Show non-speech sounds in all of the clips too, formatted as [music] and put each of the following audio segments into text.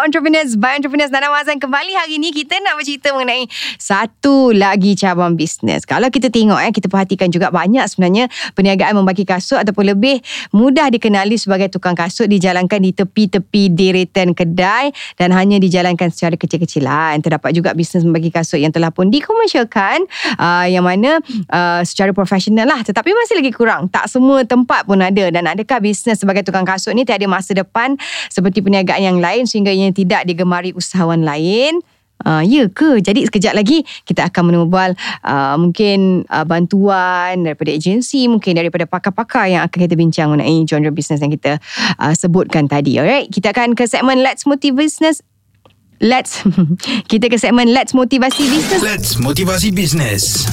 Entrepreneurs by Entrepreneurs Nana Mazan kembali hari ni kita nak bercerita mengenai satu lagi cabang bisnes. Kalau kita tengok eh kita perhatikan juga banyak sebenarnya perniagaan membagi kasut ataupun lebih mudah dikenali sebagai tukang kasut dijalankan di tepi-tepi deretan kedai dan hanya dijalankan secara kecil-kecilan. Terdapat juga bisnes membagi kasut yang telah pun dikomersialkan uh, yang mana uh, secara profesional lah tetapi masih lagi kurang. Tak semua tempat pun ada dan adakah bisnes sebagai tukang kasut ni tiada masa depan seperti perniagaan yang lain sehingga ia tidak digemari usahawan lain. Uh, ya ke? Jadi sekejap lagi kita akan menubal uh, mungkin uh, bantuan daripada agensi, mungkin daripada pakar-pakar yang akan kita bincang mengenai genre bisnes yang kita uh, sebutkan tadi. Alright, kita akan ke segmen Let's Motive Business. Let's [laughs] kita ke segmen Let's Motivasi Business. Let's Motivasi Business.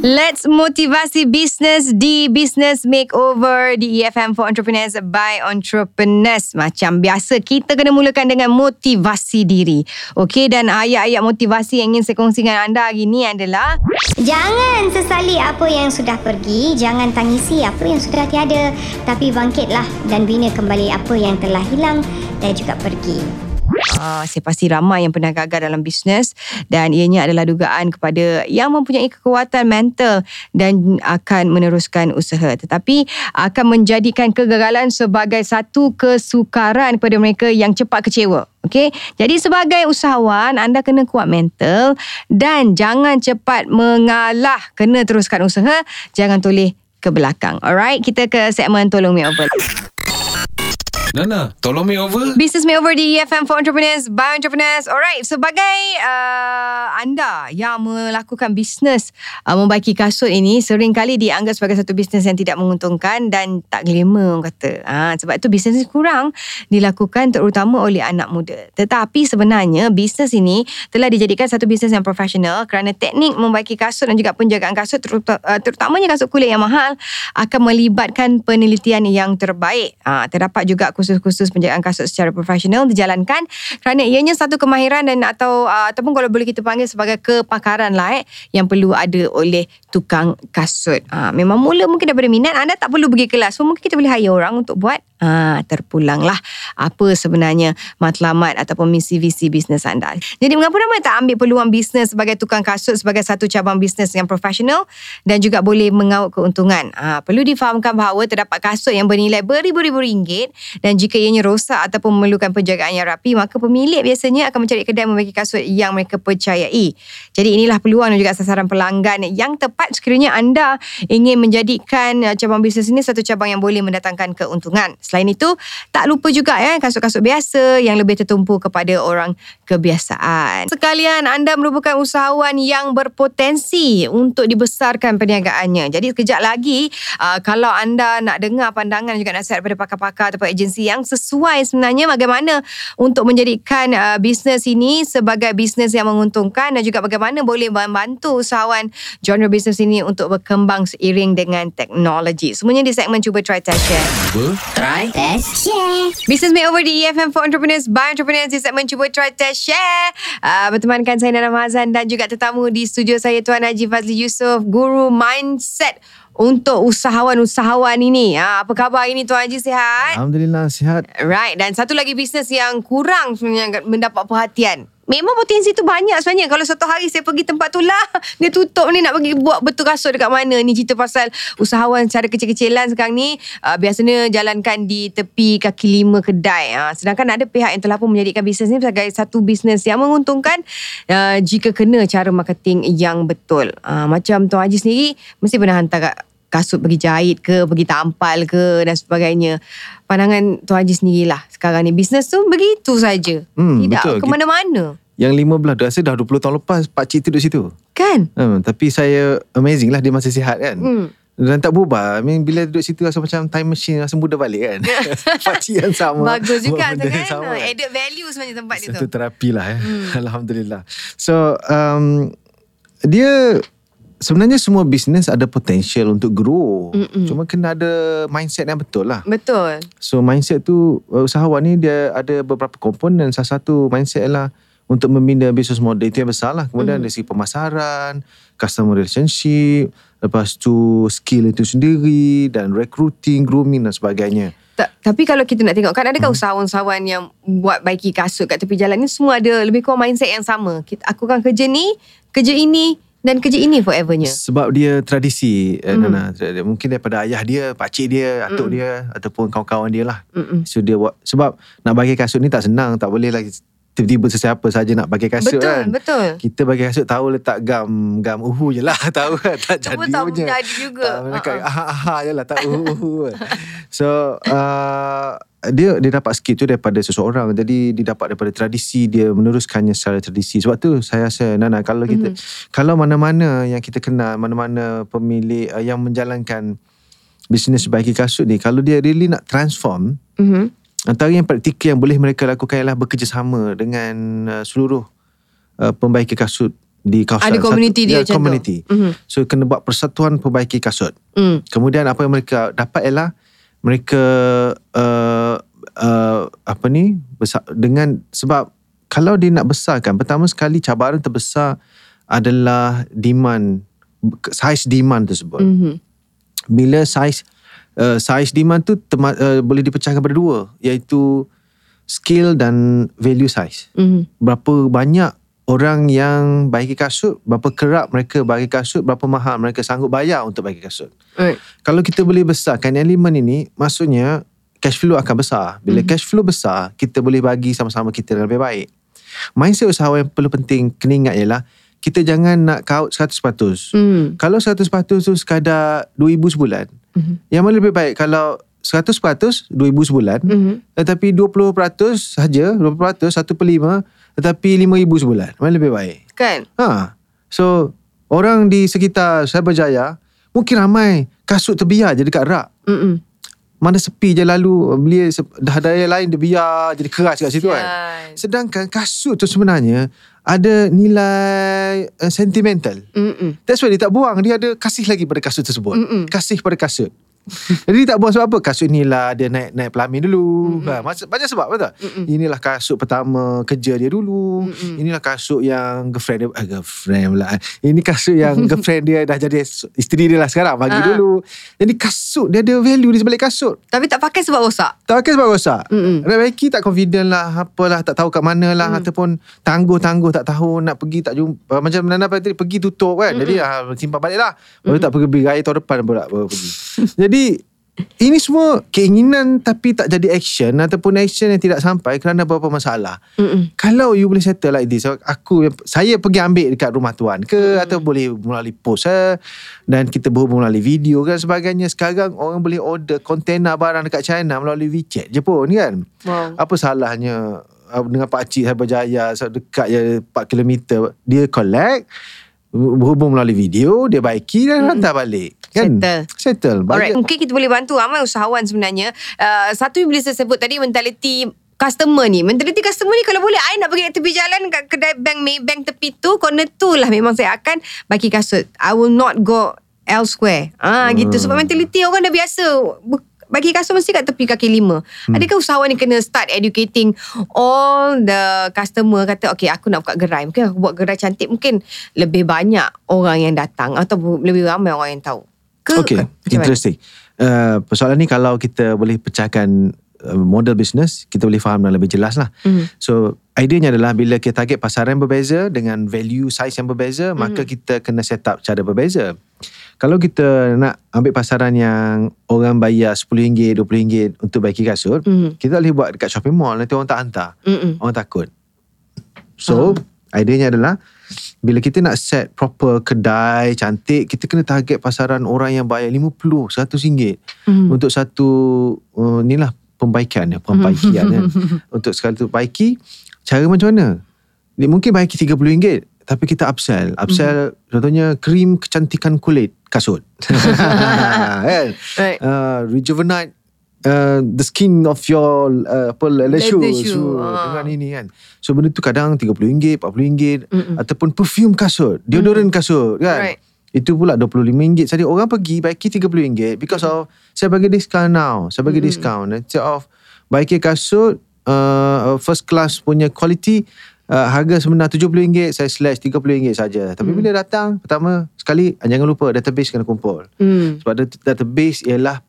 Let's motivasi bisnes di Business Makeover di EFM for Entrepreneurs by Entrepreneurs. Macam biasa, kita kena mulakan dengan motivasi diri. Okey, dan ayat-ayat motivasi yang ingin saya kongsi dengan anda hari ini adalah... Jangan sesali apa yang sudah pergi, jangan tangisi apa yang sudah tiada. Tapi bangkitlah dan bina kembali apa yang telah hilang dan juga pergi. Uh, saya pasti ramai yang pernah gagal dalam bisnes dan ianya adalah dugaan kepada yang mempunyai kekuatan mental dan akan meneruskan usaha tetapi akan menjadikan kegagalan sebagai satu kesukaran kepada mereka yang cepat kecewa. Okay, jadi sebagai usahawan anda kena kuat mental dan jangan cepat mengalah kena teruskan usaha jangan toleh ke belakang. Alright, kita ke segmen tolong me over. Nana, tolong me over. Business Makeover di EFM for Entrepreneurs by Entrepreneurs. Alright, sebagai uh, anda yang melakukan bisnes uh, membaiki kasut ini sering kali dianggap sebagai satu bisnes yang tidak menguntungkan dan tak glamour orang kata. Uh, sebab itu bisnes ini kurang dilakukan terutama oleh anak muda. Tetapi sebenarnya bisnes ini telah dijadikan satu bisnes yang profesional kerana teknik membaiki kasut dan juga penjagaan kasut uh, terutamanya kasut kulit yang mahal akan melibatkan penelitian yang terbaik. Uh, terdapat juga kursus-kursus penjagaan kasut secara profesional dijalankan kerana ianya satu kemahiran dan atau uh, ataupun kalau boleh kita panggil sebagai kepakaran lah eh, yang perlu ada oleh tukang kasut. Uh, memang mula mungkin daripada minat anda tak perlu pergi kelas. So mungkin kita boleh hire orang untuk buat Ha, terpulanglah apa sebenarnya matlamat ataupun misi visi bisnes anda. Jadi mengapa ramai tak ambil peluang bisnes sebagai tukang kasut sebagai satu cabang bisnes yang profesional dan juga boleh mengaut keuntungan. Ha, perlu difahamkan bahawa terdapat kasut yang bernilai beribu-ribu ringgit dan jika ianya rosak ataupun memerlukan penjagaan yang rapi maka pemilik biasanya akan mencari kedai membagi kasut yang mereka percayai. Jadi inilah peluang dan juga sasaran pelanggan yang tepat sekiranya anda ingin menjadikan uh, cabang bisnes ini satu cabang yang boleh mendatangkan keuntungan. Selain itu, tak lupa juga ya kasut-kasut biasa yang lebih tertumpu kepada orang kebiasaan. Sekalian anda merupakan usahawan yang berpotensi untuk dibesarkan perniagaannya. Jadi sekejap lagi uh, kalau anda nak dengar pandangan juga nasihat daripada pakar-pakar atau agensi yang sesuai sebenarnya bagaimana untuk menjadikan uh, bisnes ini sebagai bisnes yang menguntungkan dan juga bagaimana boleh membantu usahawan genre bisnes ini untuk berkembang seiring dengan teknologi. Semuanya di segmen Cuba Try Test Share. Cuba Try Try, Test, Share. Business Makeover di EFM for Entrepreneurs by Entrepreneurs di segmen Cuba Try, Test, Share. Uh, bertemankan saya Nana Mazan dan juga tetamu di studio saya Tuan Haji Fazli Yusof, Guru Mindset untuk usahawan-usahawan ini. Ha, apa khabar ini Tuan Haji sihat? Alhamdulillah sihat. Right. Dan satu lagi bisnes yang kurang sebenarnya mendapat perhatian. Memang potensi tu banyak sebenarnya. Kalau satu hari saya pergi tempat tu lah. Dia tutup ni nak pergi buat betul kasut dekat mana. Ni cerita pasal usahawan secara kecil-kecilan sekarang ni. Uh, biasanya jalankan di tepi kaki lima kedai. Uh, sedangkan ada pihak yang telah pun menjadikan bisnes ni sebagai satu bisnes yang menguntungkan. Uh, jika kena cara marketing yang betul. Uh, macam Tuan Haji sendiri mesti pernah hantar kasut pergi jahit ke, pergi tampal ke dan sebagainya. Pandangan Tuan Haji sendirilah sekarang ni. Bisnes tu begitu saja. Hmm, Tidak betul. ke mana-mana. Yang 15 dah rasa dah 20 tahun lepas Pak Cik tu duduk situ. Kan? Hmm, tapi saya amazing lah dia masih sihat kan. Hmm. Dan tak berubah. I mean, bila duduk situ rasa macam time machine rasa muda balik kan. [laughs] Pak Cik yang sama. Bagus juga tu kan. sama. Added value sebenarnya tempat dia Satu tu. terapi lah eh. [laughs] Alhamdulillah. So, um, dia sebenarnya semua bisnes ada potential untuk grow. Mm-mm. Cuma kena ada mindset yang betul lah. Betul. So mindset tu uh, usahawan ni dia ada beberapa komponen. Salah satu mindset lah untuk membina business model itu yang besar lah. Kemudian Mhm. dari segi pemasaran, customer relationship, Lepas tu skill itu sendiri dan recruiting, grooming dan sebagainya. Ta- tapi kalau kita nak tengok kan adakah usahawan-usahawan yang buat baiki kasut kat tepi jalan ni semua ada lebih kurang mindset yang sama. Kita, aku akan kerja ni, kerja ini dan kerja ini forevernya. Sebab dia tradisi Hmm. Nana. Mungkin daripada ayah dia, pakcik dia, atuk dia ataupun kawan-kawan dia lah. Mm-mm. So dia buat sebab nak bagi kasut ni tak senang, tak boleh lah tiba-tiba sesiapa saja nak bagi kasut Betul, kan. betul. Kita bagi kasut tahu letak gam gam uhu je lah [laughs] tahu kan tak Cuma jadi tak punya. jadi juga. Tak mereka Ha-ha. aha aha je lah tak uhu uhu. [laughs] so uh, dia dia dapat skill tu daripada seseorang jadi dia dapat daripada tradisi dia meneruskannya secara tradisi sebab tu saya rasa Nana kalau kita Mhm. kalau mana-mana yang kita kenal mana-mana pemilik uh, yang menjalankan bisnes baiki kasut ni kalau dia really nak transform Mm-hmm. Antara yang praktikal yang boleh mereka lakukan ialah bekerjasama dengan uh, seluruh uh, pembaiki kasut di kawasan. Ada komuniti dia ya, community. Mhm. So kena buat persatuan pembaiki kasut. Mm. Kemudian apa yang mereka dapat ialah mereka uh, uh, apa ni besar, dengan sebab kalau dia nak besarkan pertama sekali cabaran terbesar adalah demand size demand tersebut Mm-hmm. bila saiz uh, saiz demand tu terma, uh, boleh dipecahkan pada dua iaitu skill dan value size. Mm-hmm. Berapa banyak orang yang bagi kasut, berapa kerap mereka bagi kasut, berapa mahal mereka sanggup bayar untuk bagi kasut. Right. Kalau kita boleh besarkan elemen ini, maksudnya cash flow akan besar. Bila cash flow besar, kita boleh bagi sama-sama kita dengan lebih baik. Mindset usahawan yang perlu penting kena ingat ialah kita jangan nak kaut 100%. Mm. Kalau 100% tu sekadar 2000 sebulan, Mhm. yang mana lebih baik kalau 100% 2000 sebulan, Mhm. tetapi 20% saja, 20% 1 per 5, tetapi 5000 sebulan. Mana lebih baik? Kan? Ha. So, orang di sekitar Cyberjaya mungkin ramai kasut terbiar je dekat rak. Mm-mm. Mana sepi je lalu beli dah daya lain dia biar jadi keras kat situ kan. Kan. Sedangkan kasut tu sebenarnya ada nilai uh, sentimental. Mm-mm. That's why dia tak buang. Dia ada kasih lagi pada kasut tersebut. Mm-mm. Kasih pada kasut. [laughs] Jadi tak buang sebab apa? Kasut ni lah dia naik naik pelamin dulu. Ha, macam banyak sebab betul. Mm-mm. Inilah kasut pertama kerja dia dulu. Mm-mm. Inilah kasut yang girlfriend dia ah, girlfriend pula. Ini kasut yang [laughs] girlfriend dia dah jadi isteri dia lah sekarang bagi Ah. dulu. Jadi kasut dia ada value di sebalik kasut. Tapi tak pakai sebab rosak. Tak pakai sebab rosak. Nak baiki tak confident lah apalah tak tahu kat mana lah Mm. ataupun tangguh-tangguh tak tahu nak pergi tak jumpa macam Nana tadi pergi tutup kan. Jadi ah, simpan balik lah. Baru tak pergi pergi raya tahun depan pula baru pergi. [laughs] Jadi ini semua keinginan tapi tak jadi action ataupun action yang tidak sampai kerana beberapa masalah. Mm-mm. Kalau you boleh settle like this Aku Saya pergi ambil dekat rumah tuan ke hmm. Atau boleh melalui post eh? Dan kita berhubung melalui video kan sebagainya Sekarang orang boleh order Kontainer barang dekat China Melalui WeChat je pun kan Wow. Apa salahnya uh, Dengan Pak Cik so Dekat je 4 km Dia collect Berhubung melalui video Dia baiki dan hantar balik kan? Settle. Settle Alright, Banyak- mungkin kita boleh bantu ramai usahawan sebenarnya. Uh, satu yang boleh saya sebut tadi mentaliti customer ni. Mentaliti customer ni kalau boleh I nak pergi tepi jalan kat kedai bank Maybank tepi tu, corner tu lah memang saya akan bagi kasut. I will not go elsewhere. Ah hmm. gitu sebab mentaliti orang dah biasa bagi kasut mesti kat tepi kaki lima. Hmm. Adakah usahawan ni kena start educating all the customer kata okay aku nak buka gerai. Mungkin aku buat gerai cantik mungkin lebih banyak orang yang datang atau lebih ramai orang yang tahu. Ke, Okay, macam mana? interesting. Uh, persoalan ni kalau kita boleh pecahkan uh, model bisnes, kita boleh faham dengan lebih jelas lah. Mhm. So, idenya adalah bila kita target pasaran berbeza dengan value size yang berbeza, Mhm. maka kita kena set up cara berbeza. Kalau kita nak ambil pasaran yang orang bayar RM10, RM20 untuk baiki kasut, Mhm. kita boleh buat dekat shopping mall, nanti orang tak hantar. Mm-mm. Orang takut. So, idenya adalah bila kita nak set proper kedai cantik, kita kena target pasaran orang yang bayar RM50, RM100 Mhm. untuk satu uh, ni lah pembaikan ya, pembaikian ya. [laughs] untuk sekali tu baiki, cara macam mana? Dia mungkin baiki RM30 tapi kita upsell. Upsell contohnya krim kecantikan kulit kasut. [laughs] [laughs] kan? Right. Uh, rejuvenate uh, the skin of your uh, apa leather, shoe, uh, ah. dengan ini kan. So benda tu kadang RM30, RM40 Mm-mm. ataupun perfume kasut, deodorant kasut kan. Right. Itu pula RM25 saja. Orang pergi baiki RM30 because of saya bagi discount now. Saya bagi discount instead of baiki kasut uh, first class punya quality uh, harga sebenar RM70 saya slash RM30 saja. Tapi bila datang pertama sekali jangan lupa database kena kumpul. Hmm. Sebab dat- database ialah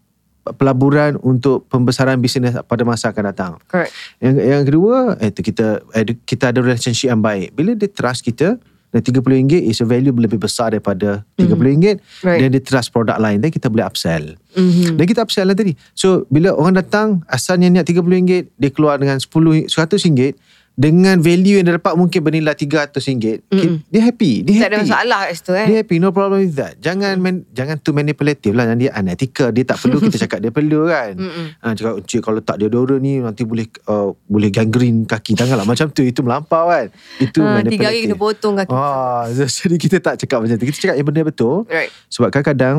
pelaburan untuk pembesaran bisnes pada masa akan datang. Correct. Yang yang kedua, eh, tu kita eh, kita ada relationship yang baik. Bila dia trust kita, dan RM30 is a value lebih besar daripada RM30 Right. dan dia trust produk lain dan kita boleh upsell. Mhm. Dan kita upsell lah tadi. So bila orang datang asalnya niat RM30 dia keluar dengan 10 RM100 dengan value yang dia dapat mungkin bernilai RM300 mm dia happy dia Tak ada happy masalah kat situ eh. dia happy no problem with that jangan man, jangan too manipulative lah dia unethical dia tak perlu kita [laughs] cakap dia perlu kan ha, cakap cik kalau tak deodorant ni nanti boleh uh, boleh gangrene kaki tangan lah macam tu itu melampau kan itu Ha, manipulative tiga hari kena potong kaki. Ah, [laughs] jadi kita tak cakap macam tu. Kita cakap yang benda betul. Right. Sebab kadang-kadang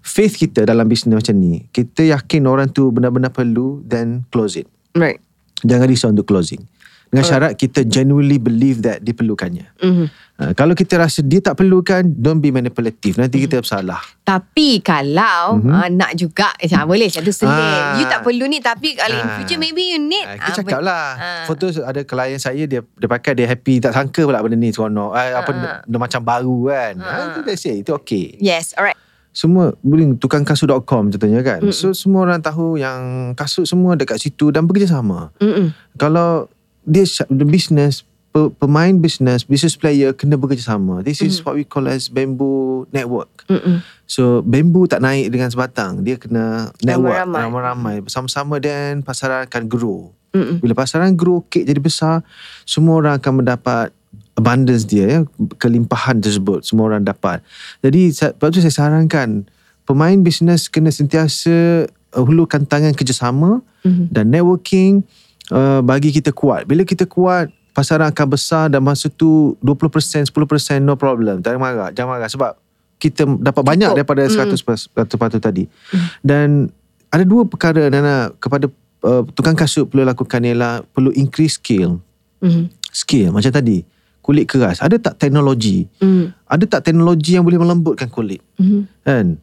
faith kita dalam bisnes macam ni, kita yakin orang tu benar-benar perlu then close it. Right. Jangan risau untuk closing. Dengan syarat kita genuinely believe that diperlukannya. Mhm. Uh, kalau kita rasa dia tak perlukan, don't be manipulative. Nanti kita bersalah. Tapi kalau Mhm. uh, nak juga macam boleh macam tu selit. Ah. You tak perlu ni tapi kalau in Ah. future maybe you need. Ah, ah, kita cakap ben- lah ah. Foto ada klien saya Dia dia pakai Dia happy Tak sangka pula benda ni seronok ah, Apa Ah. dia, macam baru kan Ah. ah. Itu that's it Itu okay Yes, alright. semua boleh tukangkasut.com contohnya kan. Mm-mm. So semua orang tahu yang kasut semua dekat situ dan bekerjasama. Mm-mm. Kalau dia the business pe- pemain business business player kena bekerjasama. This is what we call as bamboo network. Mm-mm. So bamboo tak naik dengan sebatang. Dia kena network Ramai-ramai. bersama-sama dan pasaran akan grow. Mm-mm. Bila pasaran grow, kek jadi besar, semua orang akan mendapat abundance dia ya, kelimpahan tersebut semua orang dapat. Jadi sebab tu saya sarankan pemain bisnes kena sentiasa uh, hulurkan tangan kerjasama Mhm. dan networking uh, bagi kita kuat. Bila kita kuat, pasaran akan besar dan masa tu 20%, 10% no problem. Tak marah, jangan marah sebab kita dapat banyak daripada 100% patut tadi. Dan ada dua perkara Nana kepada uh, tukang kasut perlu lakukan ialah perlu increase skill. Mhm. Skill macam tadi. Kulit keras. Ada tak teknologi? Mm. Ada tak teknologi yang boleh melembutkan kulit? Mhm. Kan?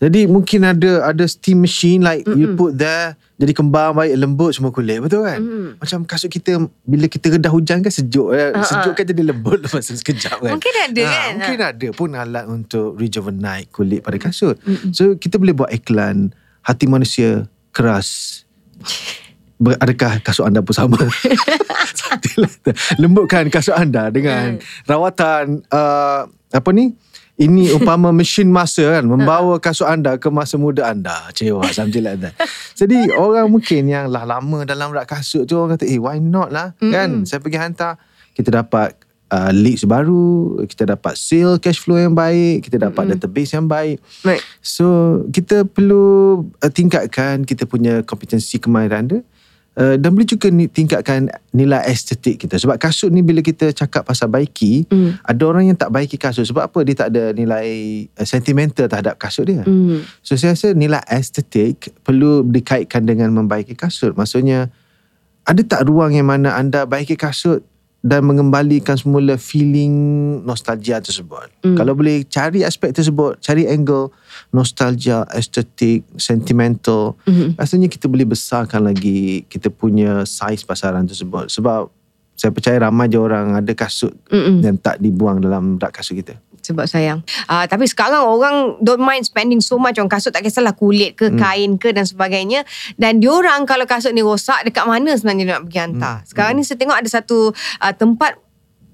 Jadi mungkin ada ada steam machine like mm you put there jadi kembang baik lembut semua kulit betul kan? Mm. Macam kasut kita bila kita redah hujan kan sejuk uh, Ha, sejuk kan jadi lembut [laughs] tu sekejap kan. Mungkin ada Ha, kan? Mungkin ada pun alat untuk rejuvenate kulit pada kasut. So kita boleh buat iklan hati manusia keras. Adakah kasut anda pun sama? [laughs] Lembutkan kasut anda dengan rawatan uh, apa ni? Ini umpama mesin masa kan membawa kasut anda ke masa muda anda. Cewa something like that. Jadi orang mungkin yang lah lama dalam rak kasut tu orang kata, "Eh, why not lah?" Kan? Saya pergi hantar, kita dapat uh, leads baru, kita dapat sale cash flow yang baik, kita dapat database yang baik. Right. So kita perlu uh, tingkatkan kita punya kompetensi kemahiran dia uh, dan boleh juga ni, tingkatkan nilai estetik kita. Sebab kasut ni bila kita cakap pasal baiki Mm. ada orang yang tak baiki kasut. Sebab apa? Dia tak ada nilai uh, sentimental terhadap kasut dia. Mm. so saya rasa nilai estetik perlu dikaitkan dengan membaiki kasut. Maksudnya ada tak ruang yang mana anda baiki kasut dan mengembalikan semula feeling nostalgia tersebut. Mm. Kalau boleh cari aspek tersebut, cari angle nostalgia, estetik, sentimental, Mhm. rasanya kita boleh besarkan lagi kita punya saiz pasaran tersebut. Sebab saya percaya ramai je orang ada kasut Mm-mm. yang tak dibuang dalam rak kasut kita. Sebab sayang. Uh, tapi sekarang orang don't mind spending so much on kasut. Tak kisahlah kulit ke, Hmm. kain ke dan sebagainya. Dan diorang kalau kasut ni rosak, dekat mana sebenarnya nak pergi hantar. Hmm. Sekarang ni saya tengok ada satu uh, tempat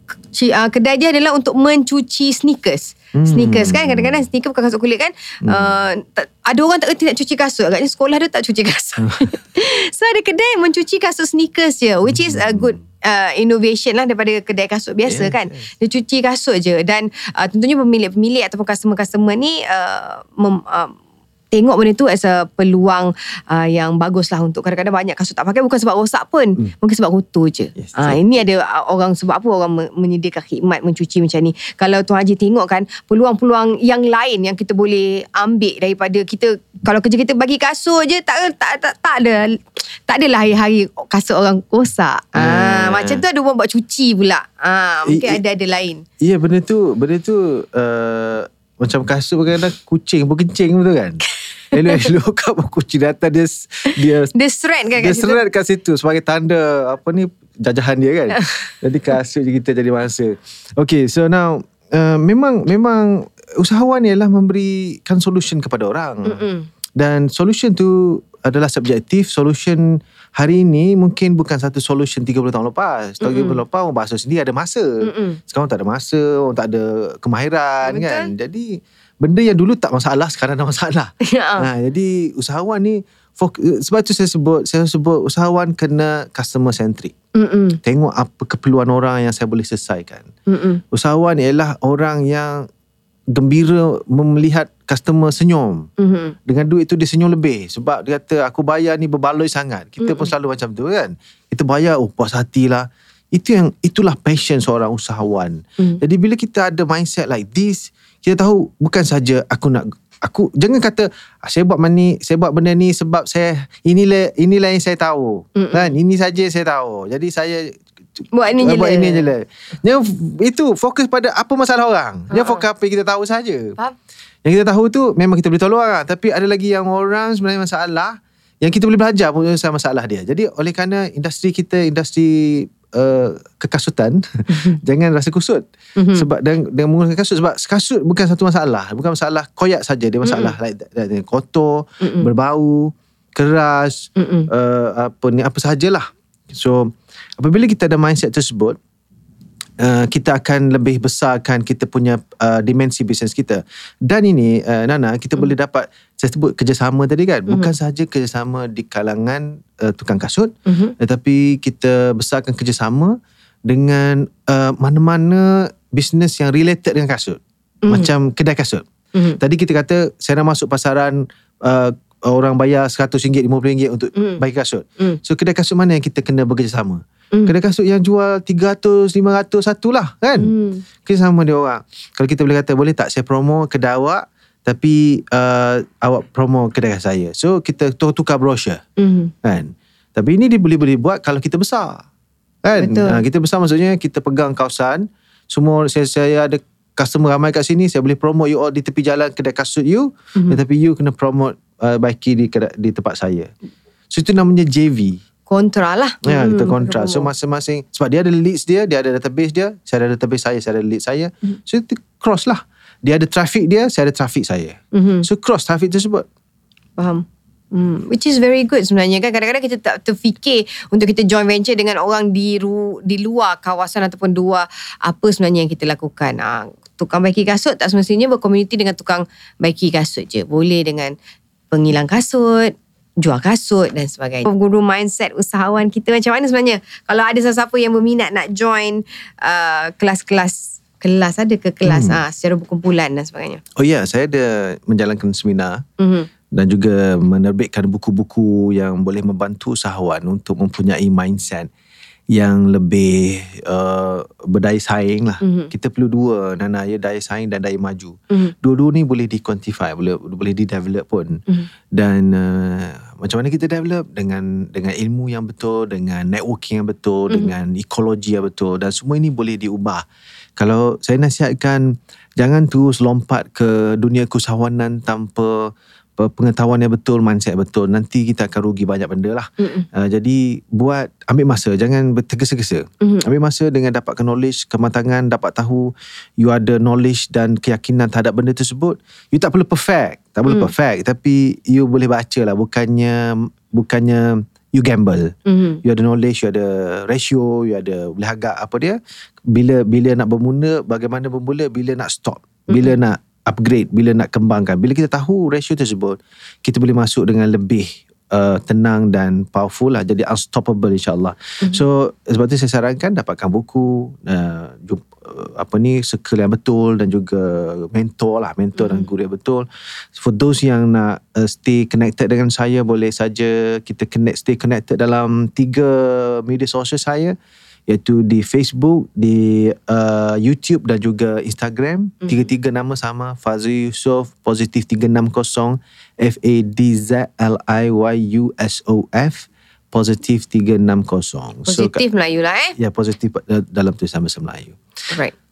uh, kedai dia adalah untuk mencuci sneakers. Hmm. Sneakers kan kadang-kadang sneaker bukan kasut kulit kan. Uh, tak, ada orang tak kerti nak cuci kasut. Agaknya sekolah dia tak cuci kasut. [laughs] so ada kedai mencuci kasut sneakers je which is a good uh, innovation lah daripada kedai kasut biasa Yes, kan. Dia cuci kasut je dan uh, tentunya pemilik-pemilik ataupun customer-customer ni uh, mem, uh, tengok benda tu as a peluang uh, yang bagus lah untuk kadang-kadang banyak kasut tak pakai. Bukan sebab rosak pun Hmm. mungkin sebab kotor je. Yes, uh, ini ada uh, orang sebab apa orang me- menyediakan khidmat mencuci macam ni. Kalau Tuan Haji tengok kan peluang-peluang yang lain yang kita boleh ambil daripada kita kalau kerja kita bagi kasut je tak tak tak, tak ada tak adalah hari-hari kasut orang rosak. Hmm. macam tu ada orang buat cuci pula. Ah mungkin I- i- ada ada lain. Ya benda tu Benda tu uh, Macam kasut kadang-kadang Kucing pun kencing betul kan [laughs] Elok-elok kat kunci datang dia dia Dia thread kan dia kat situ? seret kat situ sebagai tanda apa ni jajahan dia kan. [laughs] Jadi kasut je kita jadi mangsa. Okay, so now uh, memang memang usahawan ialah memberikan solution kepada orang. Mm-mm. Dan solution tu adalah subjektif. Solution hari ini mungkin bukan satu solution 30 tahun lepas. Tahun 30 lepas orang bahasa sendiri ada masa. Mm-mm. Sekarang tak ada masa, orang tak ada kemahiran Betul. kan. Jadi benda yang dulu tak masalah sekarang ada masalah. [laughs] Ya. Ha, jadi usahawan ni fok- sebab tu saya sebut saya sebut usahawan kena customer centric. Mm-mm. Tengok apa keperluan orang yang saya boleh selesaikan. Mm-mm. Usahawan ialah orang yang gembira melihat customer senyum. Mhm. Dengan duit tu dia senyum lebih sebab dia kata aku bayar ni berbaloi sangat. Kita pun selalu macam tu kan. Kita bayar oh puas hati lah. Itu yang itulah passion seorang usahawan. Mm. Jadi bila kita ada mindset like this, kita tahu bukan saja aku nak aku jangan kata ah, saya buat ni saya buat benda ni sebab saya inilah inilah yang saya tahu. Mm-mm. Kan? Ini saja saya tahu. Jadi saya Buat ni je buat ini je lah. Jangan itu fokus pada apa masalah orang. Jangan Ha. fokus apa yang kita tahu saja. Faham? Yang kita tahu tu memang kita boleh tolong lah. Tapi ada lagi yang orang sebenarnya masalah yang kita boleh belajar pun pasal masalah dia. Jadi oleh kerana industri kita industri uh, kekasutan [laughs] jangan rasa kusut. Mhm. Sebab dengan, dengan menggunakan kasut sebab kasut bukan satu masalah. Bukan masalah koyak saja dia masalah like, like, like, kotor, Mm-mm. berbau, keras, uh, apa ni apa sahajalah. So apabila kita ada mindset tersebut Uh, kita akan lebih besarkan kita punya uh, dimensi bisnes kita. Dan ini uh, Nana kita boleh dapat saya sebut kerjasama tadi kan. Bukan sahaja kerjasama di kalangan uh, tukang kasut Mhm. tetapi kita besarkan kerjasama dengan uh, mana-mana bisnes yang related dengan kasut. Macam kedai kasut. Mhm. Tadi kita kata saya nak masuk pasaran uh, orang bayar RM100, RM50 untuk Mm. bagi kasut. Mm. So kedai kasut mana yang kita kena bekerjasama? Mm. Kedai kasut yang jual 300, 500 satu lah kan? Mm. Kerjasama dia orang. Kalau kita boleh kata boleh tak saya promo kedai awak tapi uh, awak promo kedai saya. So kita tukar brochure Mhm. kan. Tapi ini dia boleh boleh buat kalau kita besar. Kan? Betul. Ha, kita besar maksudnya kita pegang kawasan. Semua saya saya ada customer ramai kat sini, saya boleh promote you all di tepi jalan kedai kasut you, Mhm. tetapi you kena promote uh, baiki di kedai, di tempat saya. So itu namanya JV. Kontra lah. Ya, kita kontrak. So Promo. masing-masing sebab dia ada leads dia, dia ada database dia, saya ada database saya, saya ada lead saya. Mhm. So itu cross lah. Dia ada traffic dia, saya ada traffic saya. Mhm. So cross traffic tersebut. Faham. Hmm, which is very good sebenarnya kan kadang-kadang kita tak terfikir untuk kita joint venture dengan orang di ru, di luar kawasan ataupun dua apa sebenarnya yang kita lakukan. Ah, tukang baiki kasut tak semestinya berkomuniti dengan tukang baiki kasut je. Boleh dengan pengilang kasut, jual kasut dan sebagainya. Guru mindset usahawan kita macam mana sebenarnya? Kalau ada sesiapa yang berminat nak join uh, kelas-kelas kelas ada ke kelas hmm. ah secara berkumpulan dan sebagainya. Oh ya, saya ada menjalankan seminar Mhm. dan juga menerbitkan buku-buku yang boleh membantu usahawan untuk mempunyai mindset yang lebih uh, berdaya saing lah. Mhm. Kita perlu dua, Nana, ya daya saing dan daya maju. Mhm. Dua-dua ni boleh di-quantify, boleh boleh di-develop pun. Mhm. Dan uh, macam mana kita develop dengan dengan ilmu yang betul, dengan networking yang betul, Mhm. dengan ekologi yang betul dan semua ini boleh diubah. Kalau saya nasihatkan jangan terus lompat ke dunia keusahawanan tanpa pengetahuan yang betul, mindset yang betul. Nanti kita akan rugi banyak benda lah. Uh, jadi buat ambil masa, jangan tergesa-gesa. Mhm. Ambil masa dengan dapatkan knowledge, kematangan, dapat tahu you ada knowledge dan keyakinan terhadap benda tersebut. You tak perlu perfect, tak perlu Mm. perfect, tapi you boleh baca lah. Bukannya bukannya you gamble. Mhm. You ada knowledge, you ada ratio, you ada boleh agak apa dia. Bila bila nak bermula, bagaimana bermula, bila nak stop, bila nak upgrade, bila nak kembangkan. Bila kita tahu ratio tersebut, kita boleh masuk dengan lebih uh, tenang dan powerful lah. Jadi unstoppable insyaAllah. So sebab tu saya sarankan dapatkan buku, uh, jumpa, uh, apa ni, circle yang betul dan juga mentor lah. Mentor dan guru yang betul. For those yang nak uh, stay connected dengan saya, boleh saja kita connect, stay connected dalam tiga media sosial saya iaitu di Facebook, di uh, YouTube dan juga Instagram. Mhm. Tiga-tiga nama sama Fazli Yusof positif 360 F A D Z L I Y U S O F positif 360. Positif Melayu lah eh. ya positif uh, dalam tulisan bahasa Melayu. Right.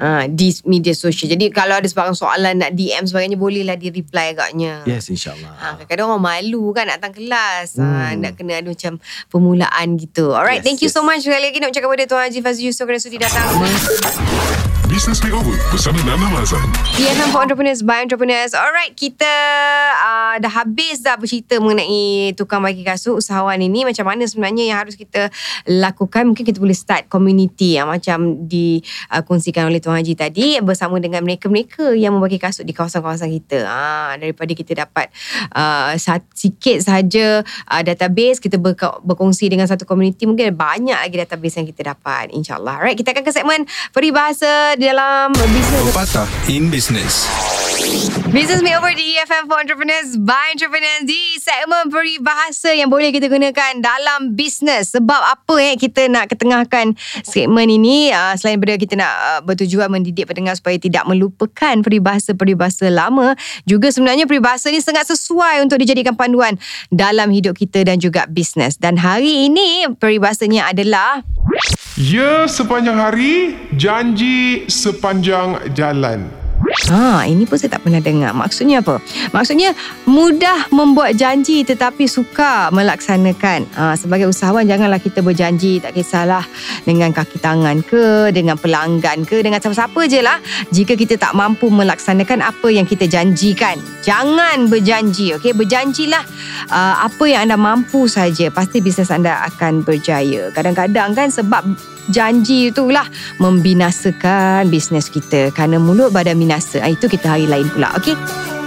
Ha, di media sosial. Jadi kalau ada sebarang soalan nak DM sebagainya bolehlah di reply agaknya. Yes insyaAllah Ha, kadang-kadang orang malu kan nak datang kelas. Ha, Hmm. nak kena ada macam permulaan gitu. Alright, Yes, thank you yes. so much sekali lagi nak ucapkan kepada Tuan Haji Fazli Yusof kerana sudi datang. Business Makeover bersama Nana Mazan. PFM for Entrepreneurs by Entrepreneurs. Alright, kita uh, dah habis dah bercerita mengenai tukang bagi kasut usahawan ini. Macam mana sebenarnya yang harus kita lakukan. Mungkin kita boleh start community yang macam dikongsikan oleh Tuan Haji tadi bersama dengan mereka-mereka yang membagi kasut di kawasan-kawasan kita. Ha, daripada kita dapat uh, sikit sahaja uh, database, kita berka- berkongsi dengan satu community. Mungkin banyak lagi database yang kita dapat. InsyaAllah. Alright, kita akan ke segmen peribahasa di dalam bisnes Pepatah in business. Business Makeover di EFM for Entrepreneurs by Entrepreneurs di segmen peribahasa yang boleh kita gunakan dalam bisnes. Sebab apa eh kita nak ketengahkan segmen ini uh, selain daripada kita nak uh, bertujuan mendidik pendengar supaya tidak melupakan peribahasa-peribahasa lama, juga sebenarnya peribahasa ini sangat sesuai untuk dijadikan panduan dalam hidup kita dan juga bisnes. Dan hari ini peribahasanya adalah Ya sepanjang hari, janji sepanjang jalan. Ha, ini pun saya tak pernah dengar. Maksudnya apa? Maksudnya mudah membuat janji tetapi suka melaksanakan. Ha, sebagai usahawan janganlah kita berjanji tak kisahlah dengan kaki tangan ke, dengan pelanggan ke, dengan siapa-siapa je lah. Jika kita tak mampu melaksanakan apa yang kita janjikan. Jangan berjanji, okey? Berjanjilah uh, apa yang anda mampu saja. Pasti bisnes anda akan berjaya. Kadang-kadang kan sebab janji itulah membinasakan bisnes kita kerana mulut badan binasa. Ah, Itu kita hari lain pula. Okey.